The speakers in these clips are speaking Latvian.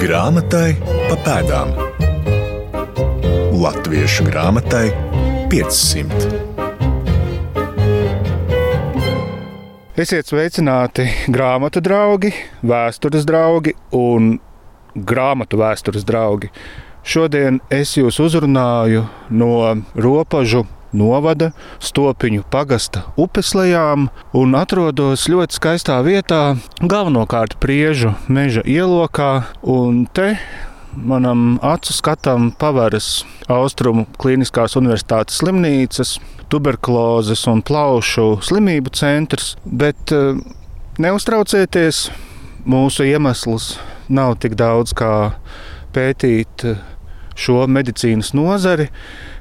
Grāmatai pa pēdām. Latviešu grāmatai 500. Esiet sveicināti grāmatu draugi, vēstures draugi un grāmatu vēstures draugi. Šodien es jūs uzrunāju no robežu novada stopiņu pagasta upeslejām un atrodos ļoti skaistā vietā, galvenokārt priežu meža ielokā. Un te manam acu skatam paveras Austrumu Kliniskās Universitātes slimnīcas, tuberkulozes un plaušu slimību centrs, bet eh, neuztraucieties, mūsu iemesls nav tik daudz kā pētīt eh, šo medicīnas nozari,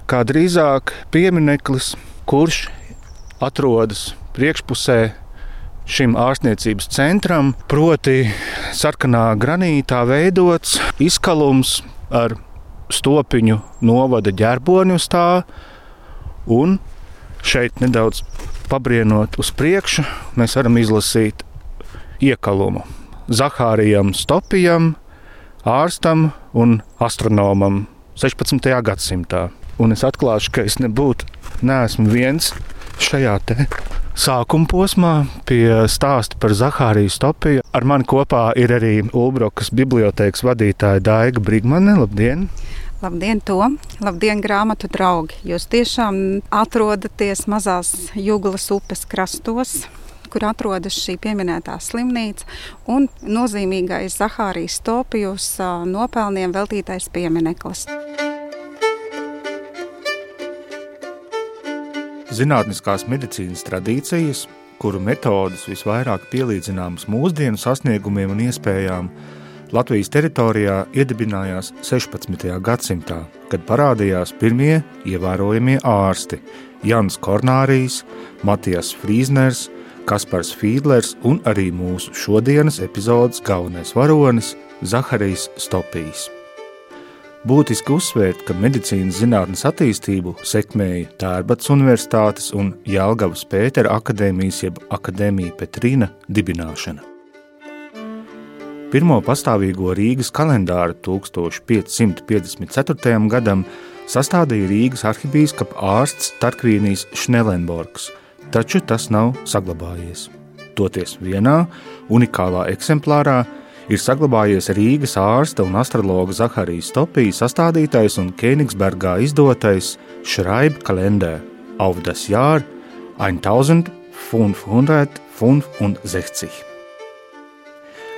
kā drīzāk piemineklis, kurš atrodas priekšpusē šim ārstniecības centram, proti, sarkanā granītā veidots izkalums ar stopiņu novada ģerboni uz tā, un šeit nedaudz pabrienot uz priekšu, mēs varam izlasīt iekalumu Zahārijam Stopijam, ārstam un astronomam 16. gadsimtā un es atklāšu, ka es nebūtu, neesmu viens šajā sākuma posmā pie stāsta par Zahāriju Stopiju. Ar mani kopā ir arī Ulbrokas bibliotekas vadītāja Daiga Brigmane. Labdien! Labdien, Tom! Labdien, grāmatu draugi! Jūs tiešām atrodaties mazās Jūglas upes krastos, kur atrodas šī pieminētā slimnīca un nozīmīgais Zahārijas Stopijus nopelniem veltītais piemineklis. Zinātniskās medicīnas tradīcijas, kuru metodas visvairāk pielīdzināmas mūsdienu sasniegumiem un iespējām, Latvijas teritorijā iedibinājās 16. gadsimtā, kad parādījās pirmie ievērojamie ārsti - Jans Kornārijs, Matijas Frīzners, Kaspars Fīdlers un arī mūsu šodienas epizodes galvenais varonis - Zaharijs Stopijs. Būtiski uzsvērt, ka medicīnas zinātnes attīstību sekmēja Tērbats Universitātes un Jālgavas Pētera akadēmijas jeb Akadēmija Petrīna dibināšana. Pirmo pastāvīgo Rīgas kalendāru 1554. gadam sastādīja Rīgas arhibīskapa ārsts Tarkvīnijas Šnelenborgs, taču tas nav saglabājies. Toties vienā unikālā eksemplārā ir saglabājies Rīgas ārsta un astrologa Zaharijas Topija sastādītais un Kēnigsbergā izdotais Schreibe kalendē auf das Jahr 1565.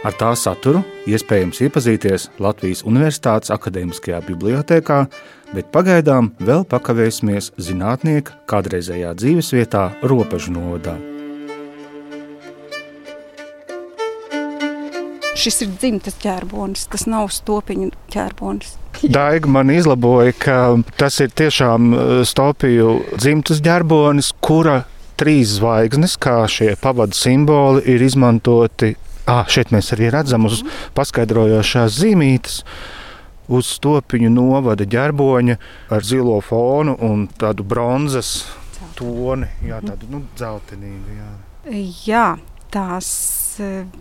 Ar tā saturu iespējams iepazīties Latvijas Universitātes Akademiskajā bibliotekā, bet pagaidām vēl pakavēsimies zinātnieka kādreizējā dzīvesvietā Robežu novadā. Šis ir dzimtas ķērbonis, tas nav stopiņu ķērbonis. Daiga man izlaboja, ka tas ir tiešām uh, stopiju dzimtas ģerbonis, kura trīs zvaigznes, kā šie pavadu simboli, ir izmantoti. Ah, šeit mēs arī redzam uz paskaidrojošās zīmītes. Uz stopiņu novada ģerboņa ar zilo fonu un tādu bronzas toni, jā, tādu nu, dzeltenīgu. Jā. jā, tās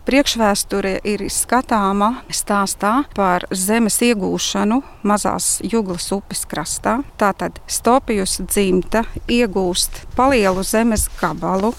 priekšvēsture ir skatāma stāstā par zemes iegūšanu mazās Juglas upes krastā. Tātad Stopijus dzimta iegūst palielu zemes gabalu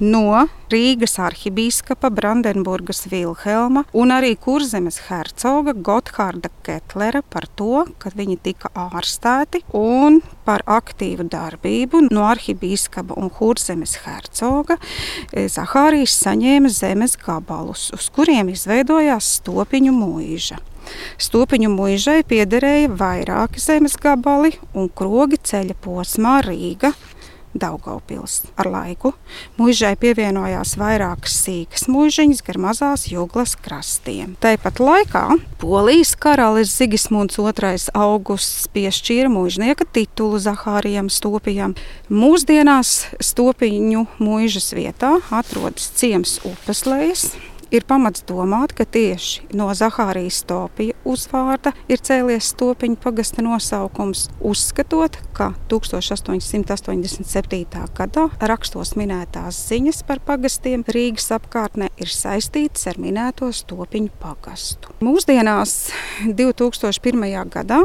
no Rīgas arhibīskapa Brandenburgas Vilhelma un arī kurzemes hercoga Gotthārda Ketlera par to, ka viņi tika ārstēti un par aktīvu darbību no arhibīskapa un kurzemes hercoga eh, Zahārijas saņēma zemes gabalus, uz kuriem izveidojās stopiņu mūža. Stopiņu mūžai piederēja vairāki zemes gabali un krogi ceļa posmā Rīga Daugaupils. Ar laiku mūžai pievienojās vairākas sīkas mūžiņas gar mazās jūglas krastiem. Tāpat laikā Polijas karalis Zigismunds II augusts piešķīra mūžnieka titulu Zahārijam Stopijam. Mūsdienās Stopiņu mūžas vietā atrodas ciems upes lejas Ir pamats domāt, ka tieši no Zahārijas Topija uzvārda ir cēlies Stopiņu pagasta nosaukums, uzskatot, ka 1887. gadā rakstos minētās ziņas par pagastiem Rīgas apkārtnē ir saistītas ar minēto Stopiņu pagastu. Mūsdienās 2001. gadā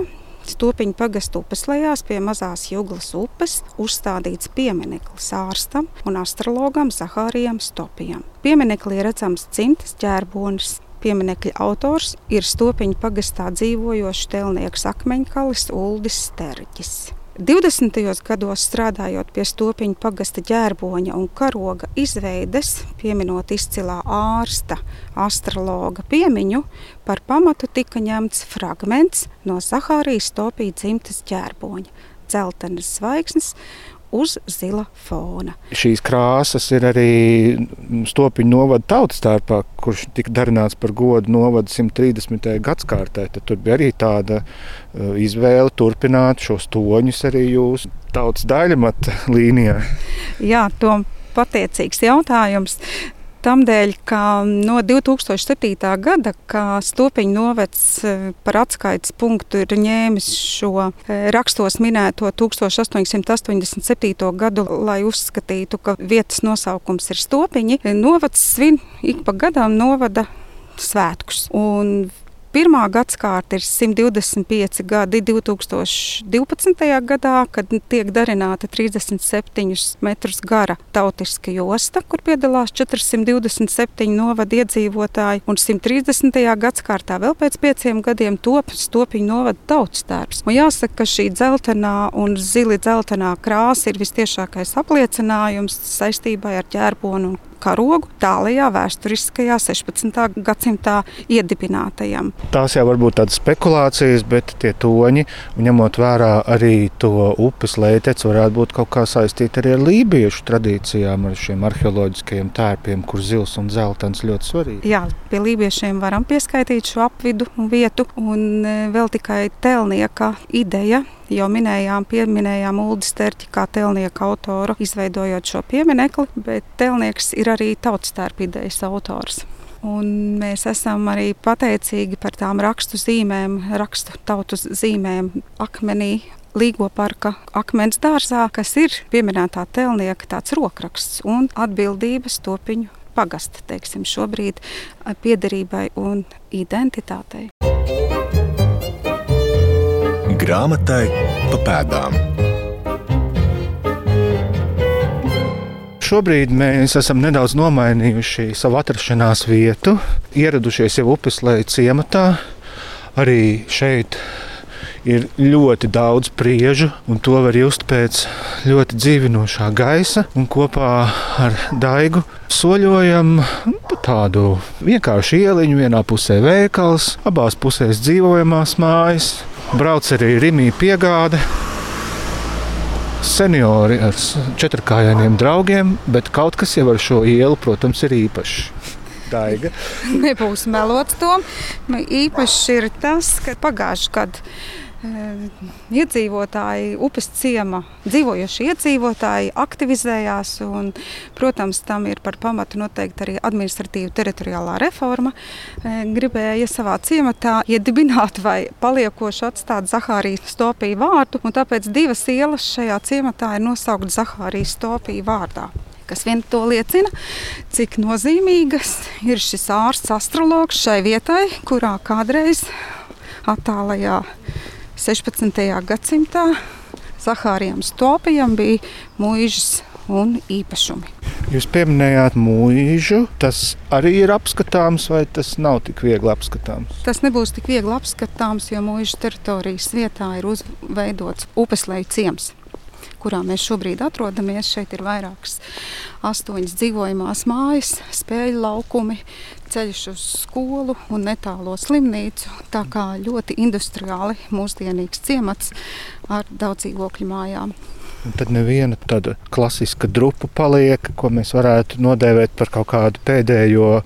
Stopiņu pagastu upes lejās pie mazās Juglas upes uzstādīts piemineklis ārstam un astrologam Zahārijam Stopijam. Pieminekli redzams cimtas ģērbonis. Pieminekļa autors ir Stopiņu pagastā dzīvojošs telnieks akmeņkalis Uldis Sterģis. 20. gados strādājot pie stopiņa pagasta ģērboņa un karoga izveides, pieminot izcilā ārsta, astrologa piemiņu, par pamatu tika ņemts fragments no Zahārijas stopija dzimtas ģērboņa - dzeltenas zvaigznes uz zila fona. Šīs krāsas ir arī Stopiņu novada tautas tērpā, kurš tika darināts par godu novada 130. gadsimtai. Tur bija arī tāda uh, izvēle turpināt šos toņus arī jūsu tautas daļamata līnijā. Jā, to pateicīgs jautājums. Tamdēļ, ka no 2007. gada, kad Stopiņu novads e, par atskaites punktu ir ņēmis šo e, rakstos minēto 1887. gadu, lai uzskatītu, ka vietas nosaukums ir Stopiņi, novads svin ik pa gadam novada svētkus. Un Pirmā gadsimta ir 125 gadi 2012. gadā, kad tiek darināta 37 metrus gara tautiska josta, kur piedalās 427 novada iedzīvotāji, un 130. gadsimtā vēl pēc pieciem gadiem top stopiņu novada tautas tērps. Un jāsaka, ka šī dzeltenā un zili dzeltenā krāsa ir vistiešākais apliecinājums saistībā ar ķērbonu un karogu tālajā vēsturiskajā 16. gadsimtā iedibinātajam. Tās jau var būt tādas spekulācijas, bet tie toņi, ņemot vērā arī to upes leiteci, varētu būt kaut kā saistīti arī ar lībiešu tradīcijām, ar šiem arheoloģiskajiem tērpiem, kur zils un zeltains ļoti svarīgi. Jā, pie lībiešiem varam pieskaitīt šo apvidu un vietu, un e, vēl tikai telnieka ideja Jau minējām, pieminējām Ulu Sterķi kā telnieka autoru, izveidojot šo pieminekli, bet telnieks ir arī tautstērpa idejas autors. Un mēs esam arī pateicīgi par tām rakstu zīmēm, rakstu tautu zīmēm akmenī, Līgo parka akmens dārzā, kas ir pieminētā telnieka tāds rokraksts un atbildības topiņu pagasta, teiksim, šobrīd piederībai un identitātei. Grāmatai pa pēdām. Šobrīd mēs esam nedaudz nomainījuši savu atrašanās vietu, ieradušies jau upes leja ciematā. Arī šeit ir ļoti daudz priežu, un to var just pēc ļoti dzīvinošā gaisa. Un kopā ar Daigu soļojam pa tādu vienkāršu ieliņu. Vienā pusē veikals, abās pusēs dzīvojamās mājas. Brauc arī Rimija piegāde. Seniori ar četrkājainiem draugiem, bet kaut kas jau ar šo ielu, protams, ir īpašs. Daiga. Nebūs melots to. Īpašs ir tas, ka pagājušajā gadā iedzīvotāji, upes ciema dzīvojošie iedzīvotāji aktivizējās. Un, protams, tam ir par pamatu noteikti arī administratīva teritoriālā reforma. Gribēja savā ciematā iedibināt vai paliekoši atstāt Zahārijas stopiju vārdu, un tāpēc divas ielas šajā ciematā ir nosauktas Zahārijas stopiju vārdā kas vien to liecina, cik nozīmīgas ir šis ārsts astrologs šai vietai, kurā kādreiz attālajā 16. gadsimtā Zahārijam Stopijam bija mūžas un īpašumi. Jūs pieminējāt mūžu. Tas arī ir apskatāms, vai tas nav tik viegli apskatāms? Tas nebūs tik viegli apskatāms, jo mūža teritorijas vietā ir uzveidots upesleju ciems kurā mēs šobrīd atrodamies. Šeit ir vairākas astoņas dzīvojamās mājas, spēļu laukumi, ceļš uz skolu un netālo slimnīcu. Tā kā ļoti industriāli mūsdienīgs ciemats ar daudz dzīvokļu mājām. Un tad neviena tāda klasiska drupa paliek, ko mēs varētu nodēvēt par kaut kādu pēdējo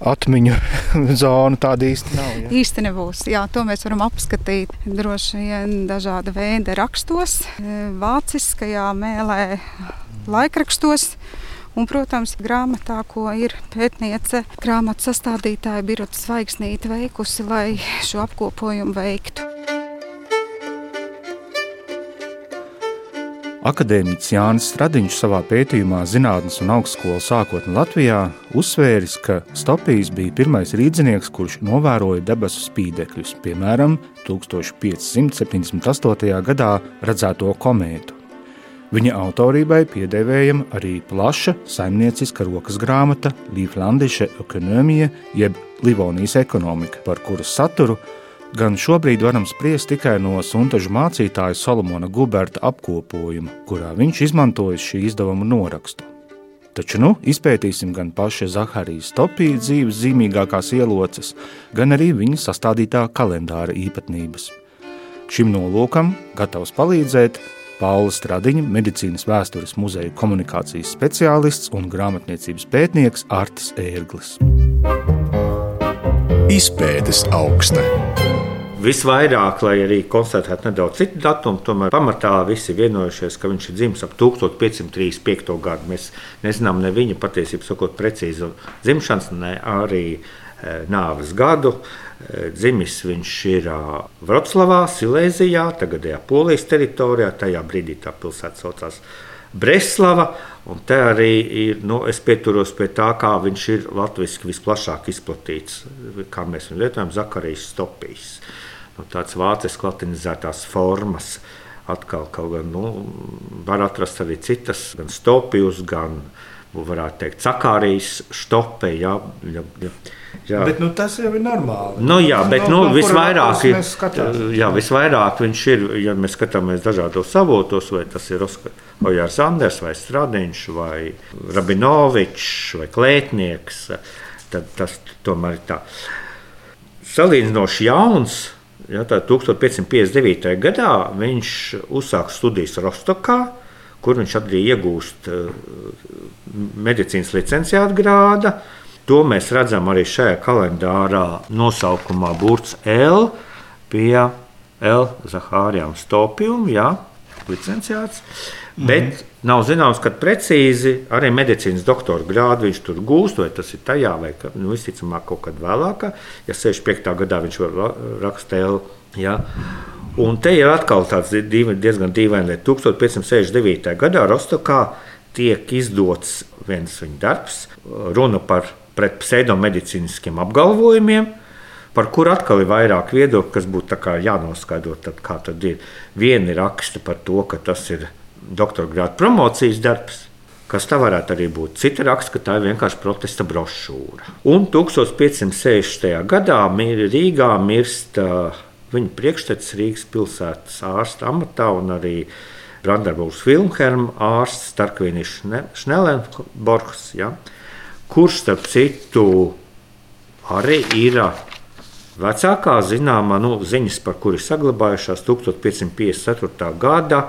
atmiņu zonu tāda īsti nav. Ja? Īsti nebūs. Jā, to mēs varam apskatīt droši vien dažāda veida rakstos, vāciskajā mēlē, laikrakstos. Un, protams, grāmatā, ko ir pētniece, grāmatu sastādītāja Birota Zvaigznīte veikusi, lai šo apkopojumu veiktu. Akadēmiķis Jānis Stradiņš savā pētījumā Zinātnes un augstskola sākotnē Latvijā uzsvēris, ka Stopijs bija pirmais rīznieks, kurš novēroja debesu spīdekļus, piemēram, 1578. gadā redzēto komētu. Viņa autorībai piedēvējama arī plaša saimnieciska rokas grāmata Līflandieša ekonomija jeb Livonijas ekonomika, par kuras saturu gan šobrīd varam spriest tikai no suntažu mācītāja Solomona Guberta apkopojuma, kurā viņš izmantojis šī izdevuma norakstu. Taču nu izpētīsim gan paša Zaharijas Topija dzīves zīmīgākās ieloces, gan arī viņa sastādītā kalendāra īpatnības. Šim nolūkam gatavs palīdzēt Paula Stradiņa, medicīnas vēstures muzeja komunikācijas speciālists un grāmatniecības pētnieks Artis Ērglis. Izpētes augsta. Visvairāk, lai arī konstatētu nedaudz citu datumu, tomēr pamatā visi vienojušies, ka viņš ir dzimis ap 1535. gadu. Mēs nezinām ne viņa patiesībā sakot precīzu dzimšanas, ne arī e, nāves gadu. E, dzimis viņš ir Vroclavā, Silēzijā, tagadējā Polijas teritorijā. Tajā brīdī tā pilsēta saucās Breslava. Un te arī ir, nu, es pieturos pie tā, kā viņš ir latviešu visplašāk izplatīts, kā mēs viņu lietojam, Zakarijas stopijas nu, tādas vāciskas latinizētās formas. Atkal kaut gan nu, var atrast arī citas, gan stopijus, gan varētu teikt, sakārijas stope. Jā, jā, jā. Jā. Bet, nu, tas jau ir normāli. Nu, jā, bet no, nu, no, visvairāk, jā, visvairāk viņš ir, ja mēs skatāmies dažādos avotos, vai tas ir Ojārs Anders, vai Stradiņš, vai Rabinovičs, vai Klētnieks, tad tas tomēr ir tā. Salīdzinoši jauns Ja, 1559. gadā viņš uzsāka studijas Rostokā, kur viņš arī iegūst uh, medicīnas licenciāta grādu. To mēs redzam arī šajā kalendārā, nosaukumā Burts L. pie L. Zahārijām Stopjuma, ja, licenciāts. Mm -hmm. Bet nav zināms, kad precīzi arī medicīnas doktora grādu viņš tur gūst, vai tas ir tajā, vai nu, visticamāk kaut kad vēlāk. Ja 65. gadā viņš var rakstīt. Ja. Un te ir atkal tāds diezgan dīvains lieta. 1569. gadā Rostokā tiek izdots viens viņa darbs, runa par pseidomedicīniskiem apgalvojumiem, par kur atkal ir vairāk viedokļu, kas būtu jānoskaidro. Tad, kā tad ir vieni raksti par to, ka tas ir doktora grāta promocijas darbs. Kas tā varētu arī būt? Cita raksta, ka tā ir vienkārši protesta brošūra. Un 1560. gadā Rīgā mirst uh, viņa priekštecis Rīgas pilsētas ārsta amatā un arī Brandenburgas Vilhelma ārsts Starkvīnis Šnelenborgs, ja, kurš starp citu arī ir vecākā zināmā nu, ziņas, par kuri saglabājušās 1554. gada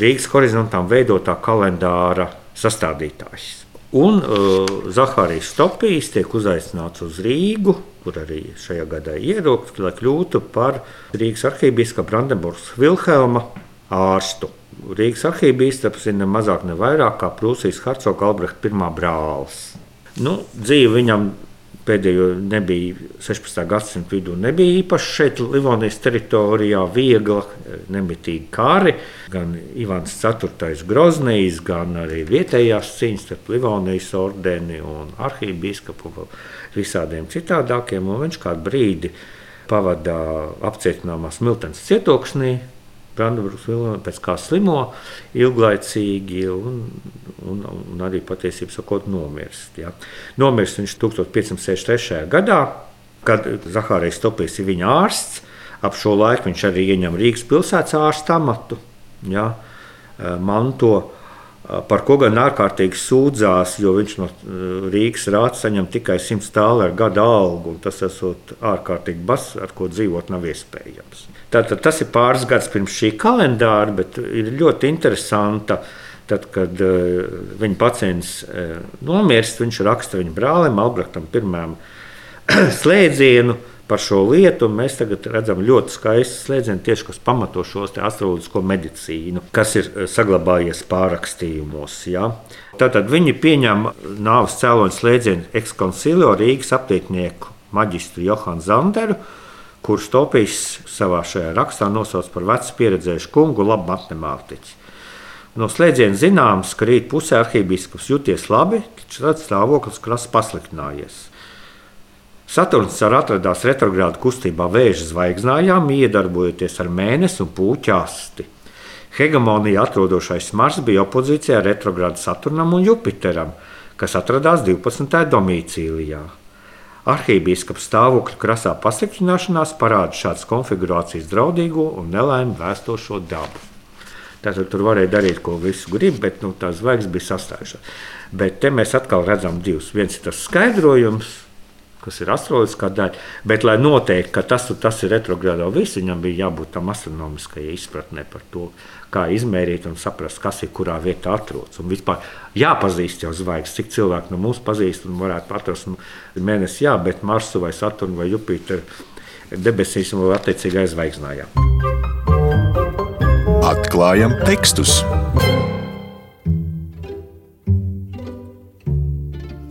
Rīgas horizontām veidotā kalendāra sastādītājs. Un uh, Zahārijas Stopijs tiek uzaicināts uz Rīgu, kur arī šajā gadā ierodas, lai kļūtu par Rīgas arhīvbīskapa Brandenburgas Vilhelma ārstu. Rīgas arhīvbīskaps ir ne mazāk ne vairāk kā Prūsijas hercoga Albrehta pirmā brālis. Nu, dzīve viņam pēdējo nebija 16. gadsimta vidū, nebija īpaši šeit, Livonijas teritorijā, viegla, nemitīgi kāri. Gan Ivans IV. Groznijas, gan arī vietējās cīņas starp Livonijas ordeni un arhīvbīskapu un visādiem citādākiem. Un viņš kādu brīdi pavadā apcietinājumā Smiltens cietoksnī, Brandenburgas vilna pēc kā slimo ilglaicīgi un, un, un arī patiesībā sakot nomirst. Ja. Nomirst viņš 1563. gadā, kad Zahārijas Topijs ir viņa ārsts. Ap šo laiku viņš arī ieņem Rīgas pilsētas ārsta amatu, ja, manto par ko gan ārkārtīgi sūdzās, jo viņš no Rīgas rāta saņem tikai 100 tālu ar gada algu. Tas esot ārkārtīgi bas, ar ko dzīvot nav iespējams. Tātad tas ir pāris gadus pirms šī kalendāra, bet ir ļoti interesanti. Tad, kad uh, viņa pacients uh, nomirst, viņš raksta viņa brālim, Albrechtam, pirmajam slēdzienu par šo lietu. Mēs tagad redzam ļoti skaistu slēdzienu, tieši kas pamato šos astroloģisko medicīnu, kas ir eh, saglabājies pārrakstījumos. Ja. Tātad viņi pieņem nāves cēloņa slēdzienu ekskoncilio Rīgas aptieknieku maģistru Johanu Zanderu, kurš Topijs savā šajā rakstā nosauc par vecu pieredzējušu kungu, labu matemātiķu. No slēdziena zināms, ka rīt pusē arhīvbīskaps jūties labi, taču tad stāvoklis krasi pasliktinājies. Saturns ar atradās retrogrādu kustībā vēža zvaigznājām, iedarbojoties ar mēnesi un puķu asti. Hegemonija atrodošais Mars bija opozīcijā retrogrādu Saturnam un Jupiteram, kas atradās 12. domīcīlijā. Arhībīskaps stāvokļa krasā pasliktināšanās parāda šādas konfigurācijas draudīgo un nelaimi vēstošo dabu. Tātad tur varēja darīt, ko visu grib, bet nu, tās zvaigznes bija sastājušās. Bet te mēs atkal redzam divus. Viens ir tas skaidrojums, kas ir astroloģiskā daļa. Bet, lai noteikti, ka tas, tas ir retrogrādā, viss viņam bija jābūt tam astronomiskajai izpratnē par to, kā izmērīt un saprast, kas ir kurā vietā atrodas. Un vispār jāpazīst jau zvaigznes, cik cilvēki no mums pazīst un varētu atrast nu, mēnesi, jā, bet Marsu vai Saturnu vai Jupiteru debesīs un attiecīgi aizvaigznājām. Atklājam tekstus!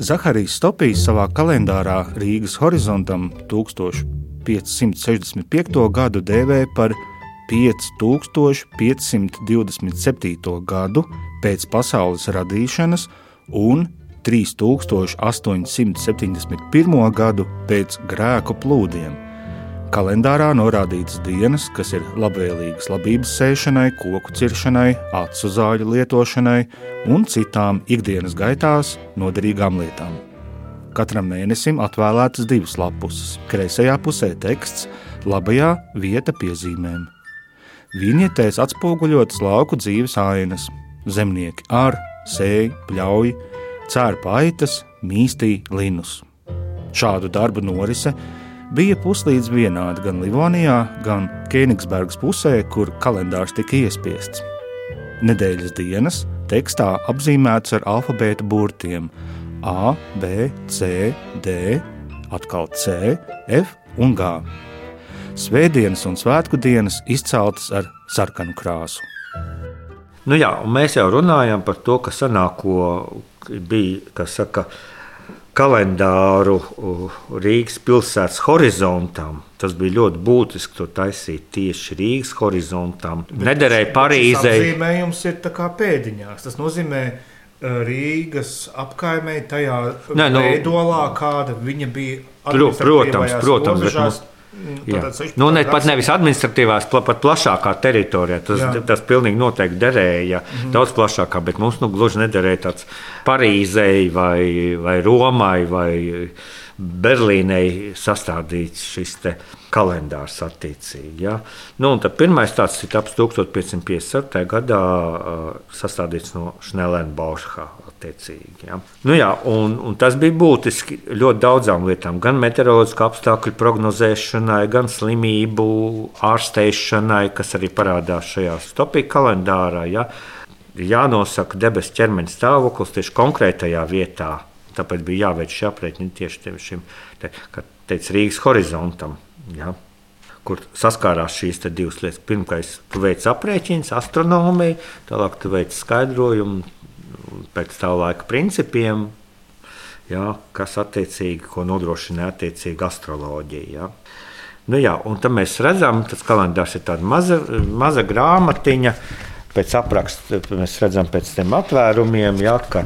Zaharijs Stopijs savā kalendārā Rīgas horizontam 1565. gadu dēvē par 5527. gadu pēc pasaules radīšanas un 3871. gadu pēc grēku plūdiem. Kalendārā norādītas dienas, kas ir labvēlīgas labības sēšanai, koku ciršanai, acu zāļu lietošanai un citām ikdienas gaitās noderīgām lietām. Katram mēnesim atvēlētas divas lapuses. Kreisajā pusē teksts, labajā vieta piezīmēm. Viņietēs atspoguļotas lauku dzīves ainas, zemnieki ar, sēji, pļauj, cērpa aitas, mīstī linus. Šādu darbu norise bija puslīdz vienādi gan Livonijā, gan Kēnigsbergas pusē, kur kalendārs tika iespiests. Nedēļas dienas tekstā apzīmēts ar alfabēta burtiem A, B, C, D, atkal C, F un G. Svētdienas un svētku dienas izceltas ar sarkanu krāsu. Nu jā, mēs jau runājam par to, ka senāko bija, kas saka, kalendāru Rīgas pilsētas horizontam. Tas bija ļoti būtiski to taisīt tieši Rīgas horizontam. Bet Nederēja Parīzē. Tas zīmējums ir pēdiņās. Tas nozīmē, e, Rīgas apkaimē, tajā Nē, nu, veidolā, kāda viņa bija. Protams, protams, bet, nu, Nu, ne, pat nevis administratīvās, pat plašākā teritorijā. Tas, Jā. tas pilnīgi noteikti derēja mm -hmm. daudz plašākā, bet mums nu, gluži nederēja tāds Parīzei vai, vai Romai vai Berlīnei sastādīts šis kalendārs attiecīgi. Ja? Nu, pirmais tāds ir 1557. gadā sastādīts no Šnelēna attiecīgi. Ja. Nu, jā, un, un tas bija būtiski ļoti daudzām lietām, gan meteoroloģisku apstākļu prognozēšanai, gan slimību ārstēšanai, kas arī parādās šajā stopī kalendārā. Ja. Jānosaka debesu ķermeņa stāvoklis tieši konkrētajā vietā. Tāpēc bija jāveic šī aprēķina tieši šim te, teica, Rīgas horizontam. Ja kur saskārās šīs divas lietas. Pirmkārt, tu veic aprēķinu, astronomiju, tālāk tu veic skaidrojumu, pēc tā laika principiem, jā, kas attiecīgi nodrošina attiecīgi astroloģiju. Jā. Nu, jā, un tad mēs redzam, tas kalendārs ir tāds maza, maza grāmatiņa. Pēc apraksta mēs redzam, pēc tam atvērumiem, jā, ka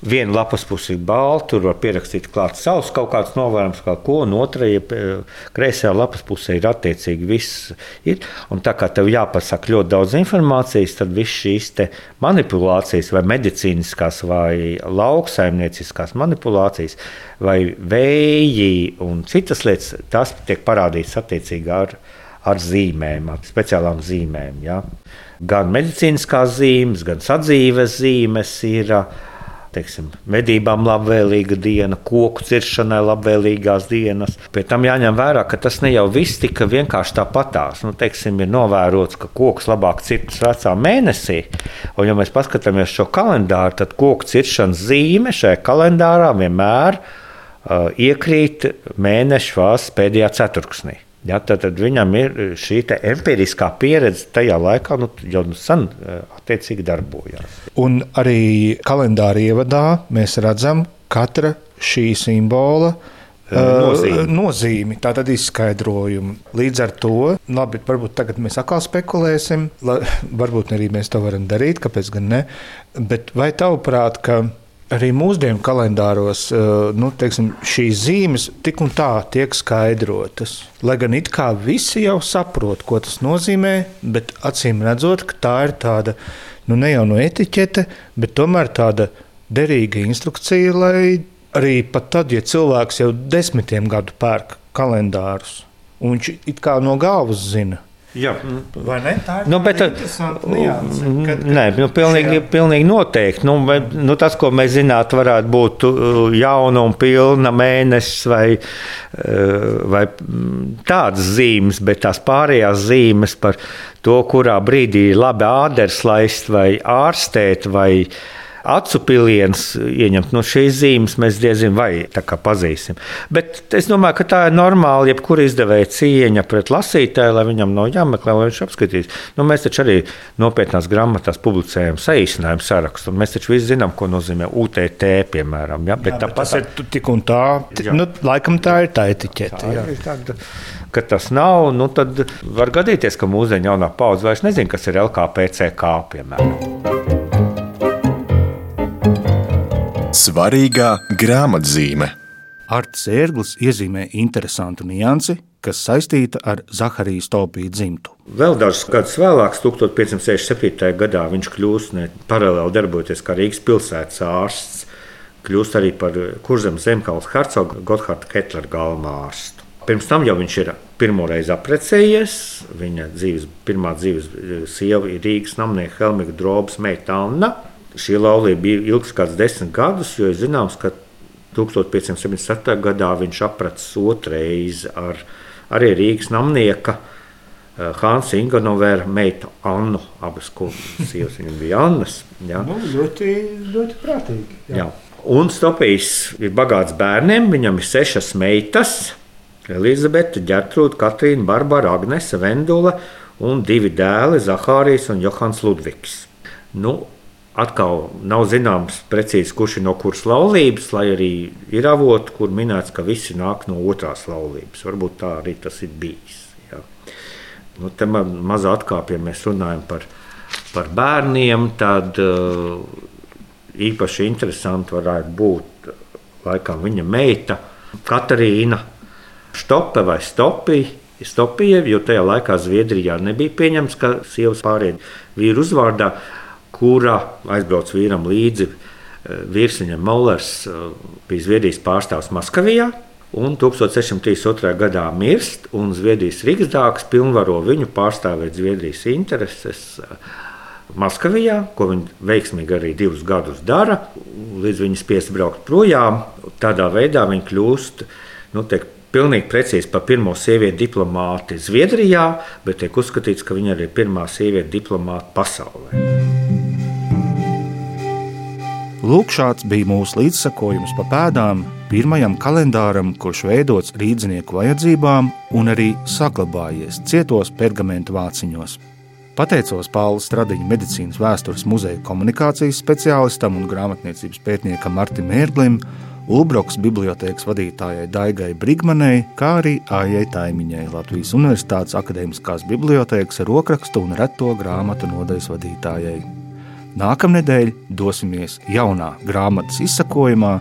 Viena lapas puse ir balta, tur var pierakstīt klāt savus kaut kādus novērojumus, kā ko, un otrajā kreisajā lapas pusē ir attiecīgi viss. Ir. Un tā kā tev jāpasaka ļoti daudz informācijas, tad viss šīs manipulācijas, vai medicīniskās, vai lauksaimnieciskās manipulācijas, vai vēji un citas lietas, tās tiek parādītas attiecīgi ar, ar zīmēm, ar speciālām zīmēm. Ja? Gan medicīniskās zīmes, gan sadzīves zīmes ir teiksim, medībām labvēlīga diena, koku ciršanai labvēlīgās dienas. Pēc tam jāņem vērā, ka tas ne jau viss tika vienkārši tāpatās. Nu, teiksim, ir novērots, ka koks labāk cirtas vecā mēnesī, un ja mēs paskatāmies šo kalendāru, tad koku ciršanas zīme šajā kalendārā vienmēr iekrīt mēneša fāzes pēdējā ceturksnī. Ja, tad, tad viņam ir šī empiriskā pieredze tajā laikā, nu, jau nu sen attiecīgi darbojās. Un arī kalendāra ievadā mēs redzam katra šī simbola nozīmi. nozīmi, tātad izskaidrojumu. Līdz ar to, labi, varbūt tagad mēs atkal spekulēsim, la, varbūt arī mēs to varam darīt, kāpēc gan ne. Bet vai tavuprāt, ka arī mūsdienu kalendāros nu, teiksim, šīs zīmes tik un tā tiek skaidrotas. Lai gan it kā visi jau saprot, ko tas nozīmē, bet acīm redzot, ka tā ir tāda nu, ne jau no etiķete, bet tomēr tāda derīga instrukcija, lai arī pat tad, ja cilvēks jau desmitiem gadu pērk kalendārus, un viņš it kā no galvas zina, Jā. Vai ne? Tā ir nu, bet, nianse, kad, kad nē, nu, pilnīgi, šajā... pilnīgi noteikti. Nu, bet, nu, tas, ko mēs zinātu, varētu būt uh, jauna un pilna mēnesis vai, uh, vai tādas zīmes, bet tās pārējās zīmes par to, kurā brīdī ir labi āders laist vai ārstēt vai ārstēt acu piliens ieņemt no šīs zīmes, mēs diezgan vai pazīsim. Bet es domāju, ka tā ir normāla, jebkura izdevēja cieņa pret lasītāju, lai viņam nav jāmeklē, lai viņš apskatīs. Nu, mēs taču arī nopietnās grāmatās publicējam saīsinājumu sarakstu, mēs taču visi zinām, ko nozīmē UTT, piemēram. Ja? Bet, jā, bet tas ir tik un tā, jā. nu, laikam tā ir tā etiķete. Tā ir tāda, ka tas nav, nu, tad var gadīties, ka mūsdienu jaunā paudze vairs nezina, kas ir LKPCK, piemēram. Svarīgā grāmatzīme. Arts Ērglis iezīmē interesantu niansi, kas saistīta ar Zaharijas Topiju dzimtu. Vēl dažus gadus vēlāk, 1567. gadā, viņš kļūst ne, paralēli darbojoties kā Rīgas pilsētas ārsts, kļūst arī par Kurzemes zemkaulas hercogu Gotthārdu Ketlera galvenā ārstu. Pirms tam jau viņš ir pirmoreiz apprecējies. Viņa dzīves, pirmā dzīves sieva ir Rīgas namnieka Helmiga Drobas meita Anna. Šī laulība bija ilgs kāds desmit gadus, jo zināms, ka 1577. gadā viņš apracis otrais ar arī Rīgas namnieka eh, Hansa Ingonovera meitu Annu. Abas sievas viņam bija Annas. Jā. Nu, ļoti, ļoti prātīgi. Jā. Jā. Un Stopijs ir bagāts bērniem, viņam ir sešas meitas. Elizabete, Gertrūda, Katrīna, Barbara, Agnese, Vendula un divi dēli, Zahārijas un Johans Ludvigs. Nu, Atkal nav zināms precīzi, kurš ir no kuras laulības, lai arī ir avoti, kur minēts, ka visi nāk no otrās laulības. Varbūt tā arī tas ir bijis. Jā. Nu, te man mazā atkāpja, ja mēs runājam par, par bērniem, tad uh, īpaši interesanti varētu būt laikam, viņa meita Katarīna Štope vai Stopija. Stopija, jo tajā laikā Zviedrijā nebija pieņemts, ka sievas pārējai vīru uzvārdā kura aizbrauc vīram līdzi. Eh, Vīrsiņa Mollers eh, bija Zviedrijas pārstāvs Maskavijā, un 1632. gadā mirst, un Zviedrijas Rīgsdāks pilnvaro viņu pārstāvēt Zviedrijas intereses. Eh, Maskavijā, ko viņi veiksmīgi arī divus gadus dara, līdz viņi spiest braukt projām. Tādā veidā viņi kļūst nu, tiek, pilnīgi precīzi par pirmo sievieti diplomāti Zviedrijā, bet tiek uzskatīts, ka viņa arī ir pirmā sieviete diplomāta pasaulē. Lūk, šāds bija mūsu līdzsakojums pa pēdām pirmajam kalendāram, kurš veidots rīznieku vajadzībām un arī saglabājies cietos pergamentu vāciņos. Pateicos Pāvils Stradiņa medicīnas vēstures muzeja komunikācijas speciālistam un grāmatniecības pētniekam Martim Mērglim, Ulbroks bibliotēkas vadītājai Daigai Brigmanai, kā arī Ājai Taimiņai, Latvijas Universitātes akadēmiskās bibliotēkas rokrakstu un reto grāmatu nodaļas vadītājai. Nākamnedēļ dosimies jaunā grāmatas izsakojumā,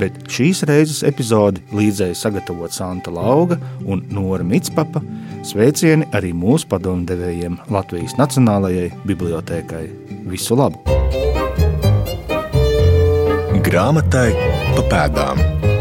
bet šīs reizes epizodi līdzēji sagatavot Santa Lauga un Nora Mitspapa, sveicieni arī mūsu padomdevējiem Latvijas Nacionālajai Bibliotēkai. Visu labu! Grāmatai pa pēdām!